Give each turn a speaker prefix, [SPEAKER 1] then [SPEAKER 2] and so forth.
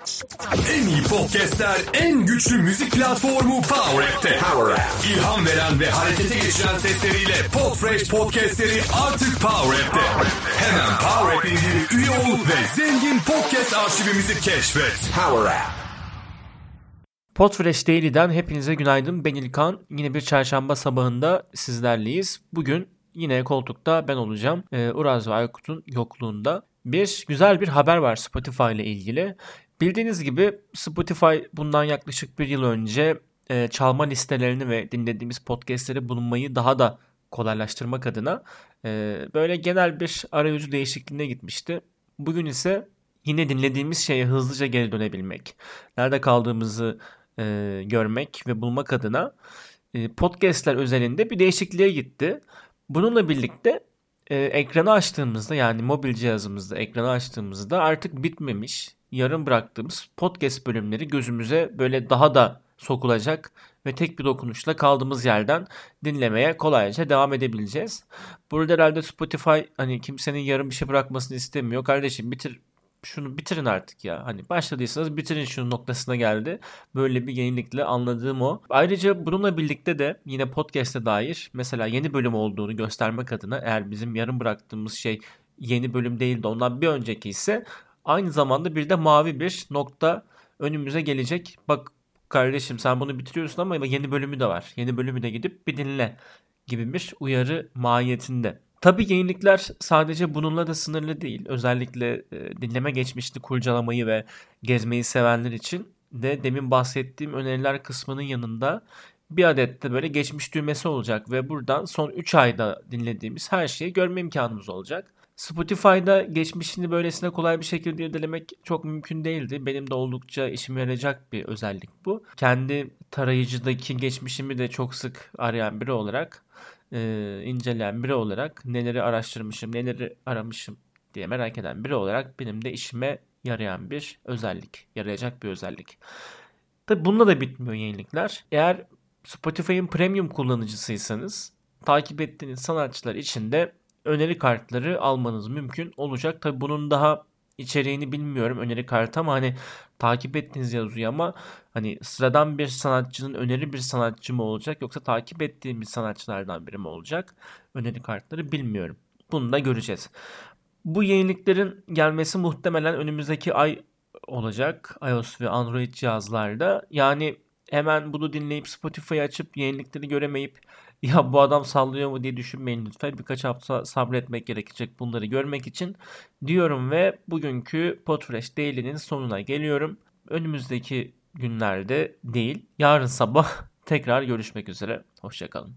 [SPEAKER 1] En iyi podcastler, en güçlü müzik platformu Power App'te. Power App. İlham veren ve harekete geçiren sesleriyle Podfresh podcastleri artık Power App'te. Hemen Power App indir, üye ol ve zengin podcast arşivimizi keşfet. Power App.
[SPEAKER 2] Podfresh Daily'den hepinize günaydın. Ben İlkan. Yine bir çarşamba sabahında sizlerleyiz. Bugün yine koltukta ben olacağım. Ee, Uraz ve Aykut'un yokluğunda. Bir güzel bir haber var Spotify ile ilgili. Bildiğiniz gibi Spotify bundan yaklaşık bir yıl önce e, çalma listelerini ve dinlediğimiz podcastleri bulunmayı daha da kolaylaştırmak adına e, böyle genel bir arayüzü değişikliğine gitmişti. Bugün ise yine dinlediğimiz şeye hızlıca geri dönebilmek, nerede kaldığımızı e, görmek ve bulmak adına e, podcastler özelinde bir değişikliğe gitti. Bununla birlikte e, ekranı açtığımızda yani mobil cihazımızda ekranı açtığımızda artık bitmemiş yarım bıraktığımız podcast bölümleri gözümüze böyle daha da sokulacak ve tek bir dokunuşla kaldığımız yerden dinlemeye kolayca devam edebileceğiz. Burada herhalde Spotify hani kimsenin yarım bir şey bırakmasını istemiyor. Kardeşim bitir şunu bitirin artık ya. Hani başladıysanız bitirin şunun noktasına geldi. Böyle bir yenilikle anladığım o. Ayrıca bununla birlikte de yine podcast'e dair mesela yeni bölüm olduğunu göstermek adına eğer bizim yarım bıraktığımız şey yeni bölüm değil de ondan bir önceki ise aynı zamanda bir de mavi bir nokta önümüze gelecek. Bak kardeşim sen bunu bitiriyorsun ama yeni bölümü de var. Yeni bölümü de gidip bir dinle gibi bir uyarı mahiyetinde. Tabii yenilikler sadece bununla da sınırlı değil. Özellikle e, dinleme geçmişini kurcalamayı ve gezmeyi sevenler için de demin bahsettiğim öneriler kısmının yanında bir adet de böyle geçmiş düğmesi olacak ve buradan son 3 ayda dinlediğimiz her şeyi görme imkanımız olacak. Spotify'da geçmişini böylesine kolay bir şekilde irdelemek çok mümkün değildi. Benim de oldukça işime yarayacak bir özellik bu. Kendi tarayıcıdaki geçmişimi de çok sık arayan biri olarak, e, inceleyen biri olarak neleri araştırmışım, neleri aramışım diye merak eden biri olarak benim de işime yarayan bir özellik, yarayacak bir özellik. Tabi bununla da bitmiyor yenilikler. Eğer Spotify'ın premium kullanıcısıysanız takip ettiğiniz sanatçılar için de öneri kartları almanız mümkün olacak. Tabi bunun daha içeriğini bilmiyorum öneri kartı ama hani takip ettiğiniz yazıyor ama hani sıradan bir sanatçının öneri bir sanatçı mı olacak yoksa takip ettiğimiz sanatçılardan biri mi olacak? Öneri kartları bilmiyorum. Bunu da göreceğiz. Bu yeniliklerin gelmesi muhtemelen önümüzdeki ay olacak iOS ve Android cihazlarda. Yani hemen bunu dinleyip Spotify açıp yenilikleri göremeyip ya bu adam sallıyor mu diye düşünmeyin lütfen. Birkaç hafta sabretmek gerekecek bunları görmek için diyorum ve bugünkü Podfresh Daily'nin sonuna geliyorum. Önümüzdeki günlerde değil, yarın sabah tekrar görüşmek üzere. Hoşçakalın.